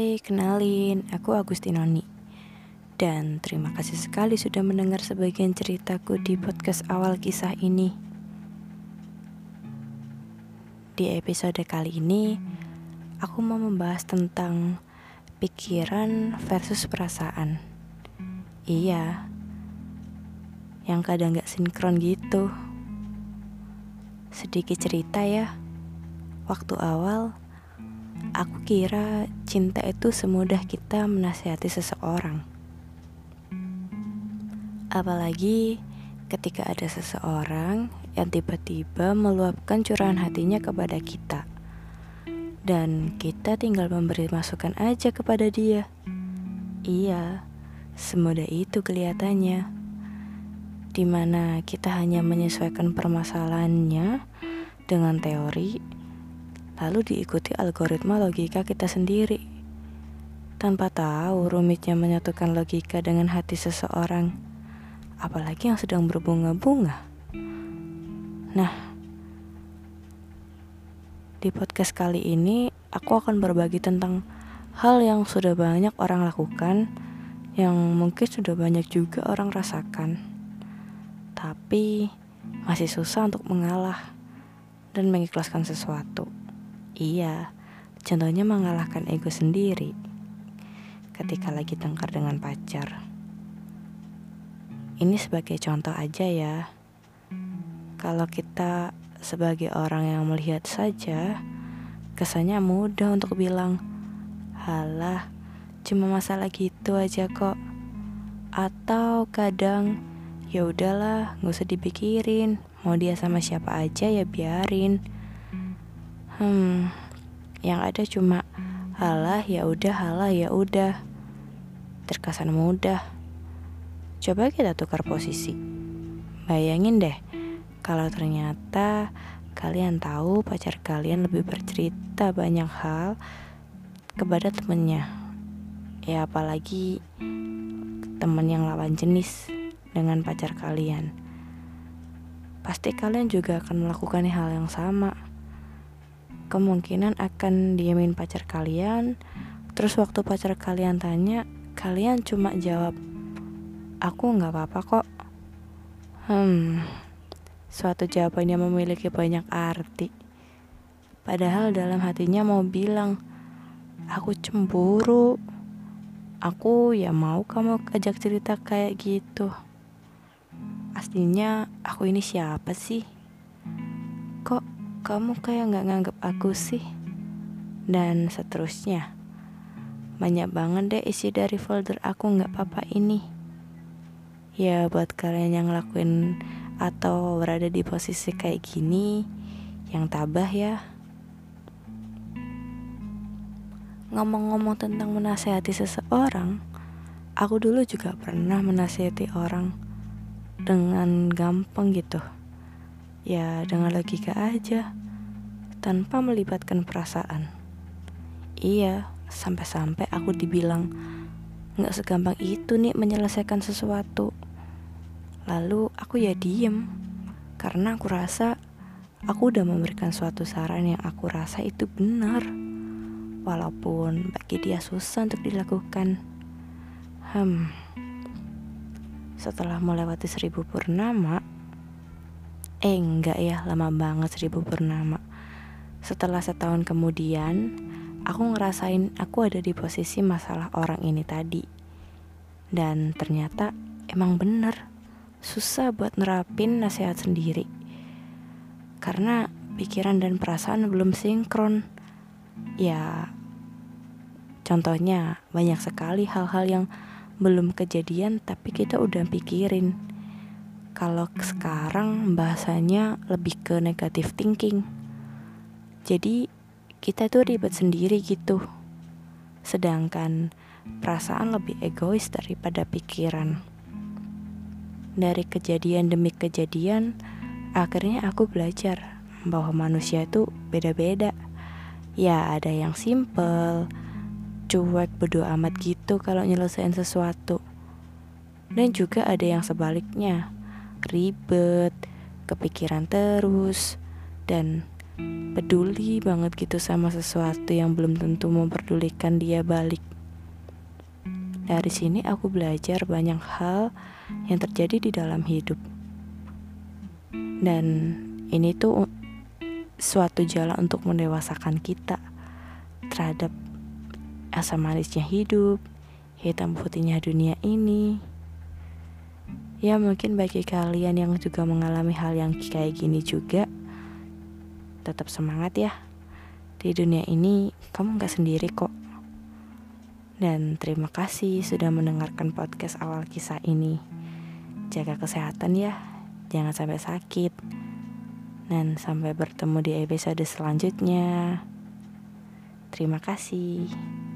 Hai, kenalin, aku Agustinoni. Dan terima kasih sekali sudah mendengar sebagian ceritaku di podcast awal kisah ini. Di episode kali ini, aku mau membahas tentang pikiran versus perasaan. Iya, yang kadang gak sinkron gitu. Sedikit cerita ya, waktu awal Aku kira cinta itu semudah kita menasihati seseorang. Apalagi ketika ada seseorang yang tiba-tiba meluapkan curahan hatinya kepada kita. Dan kita tinggal memberi masukan aja kepada dia. Iya, semudah itu kelihatannya. Di mana kita hanya menyesuaikan permasalahannya dengan teori lalu diikuti algoritma logika kita sendiri. Tanpa tahu rumitnya menyatukan logika dengan hati seseorang, apalagi yang sedang berbunga-bunga. Nah, di podcast kali ini aku akan berbagi tentang hal yang sudah banyak orang lakukan, yang mungkin sudah banyak juga orang rasakan, tapi masih susah untuk mengalah dan mengikhlaskan sesuatu. Iya, contohnya mengalahkan ego sendiri ketika lagi tengkar dengan pacar. Ini sebagai contoh aja ya. Kalau kita sebagai orang yang melihat saja, kesannya mudah untuk bilang, "Halah, cuma masalah gitu aja kok." Atau kadang, "Ya udahlah, nggak usah dipikirin, mau dia sama siapa aja ya biarin." Hmm, yang ada cuma halah ya udah halah ya udah. Terkesan mudah. Coba kita tukar posisi. Bayangin deh, kalau ternyata kalian tahu pacar kalian lebih bercerita banyak hal kepada temennya. Ya apalagi temen yang lawan jenis dengan pacar kalian. Pasti kalian juga akan melakukan hal yang sama kemungkinan akan diamin pacar kalian. Terus waktu pacar kalian tanya, kalian cuma jawab, aku nggak apa-apa kok. Hmm, suatu jawaban yang memiliki banyak arti. Padahal dalam hatinya mau bilang, aku cemburu. Aku ya mau kamu ajak cerita kayak gitu. Aslinya aku ini siapa sih? Kok kamu kayak nggak nganggep aku sih. Dan seterusnya. Banyak banget deh isi dari folder aku nggak apa-apa ini. Ya buat kalian yang ngelakuin atau berada di posisi kayak gini yang tabah ya. Ngomong-ngomong tentang menasehati seseorang aku dulu juga pernah menasehati orang dengan gampang gitu ya dengan logika aja tanpa melibatkan perasaan. Iya sampai-sampai aku dibilang nggak segampang itu nih menyelesaikan sesuatu. Lalu aku ya diem karena aku rasa aku udah memberikan suatu saran yang aku rasa itu benar. Walaupun bagi dia susah untuk dilakukan. Hmm. Setelah melewati seribu purnama Eh enggak ya lama banget seribu purnama. Setelah setahun kemudian Aku ngerasain aku ada di posisi masalah orang ini tadi. Dan ternyata emang bener Susah buat nerapin nasihat sendiri. Karena pikiran dan perasaan belum sinkron. Ya Contohnya banyak sekali hal-hal yang belum kejadian tapi kita udah pikirin kalau sekarang bahasanya lebih ke negatif thinking. Jadi kita tuh ribet sendiri gitu. Sedangkan perasaan lebih egois daripada pikiran. Dari kejadian demi kejadian, akhirnya aku belajar bahwa manusia itu beda-beda. Ya ada yang simple, cuek bodo amat gitu kalau nyelesain sesuatu. Dan juga ada yang sebaliknya, ribet, kepikiran terus, dan peduli banget gitu sama sesuatu yang belum tentu memperdulikan dia balik. Dari sini aku belajar banyak hal yang terjadi di dalam hidup. Dan ini tuh suatu jalan untuk mendewasakan kita terhadap asam manisnya hidup, hitam putihnya dunia ini. Ya mungkin bagi kalian yang juga mengalami hal yang kayak gini juga, tetap semangat ya. Di dunia ini kamu gak sendiri kok. Dan terima kasih sudah mendengarkan podcast awal kisah ini. Jaga kesehatan ya, jangan sampai sakit. Dan sampai bertemu di episode selanjutnya. Terima kasih.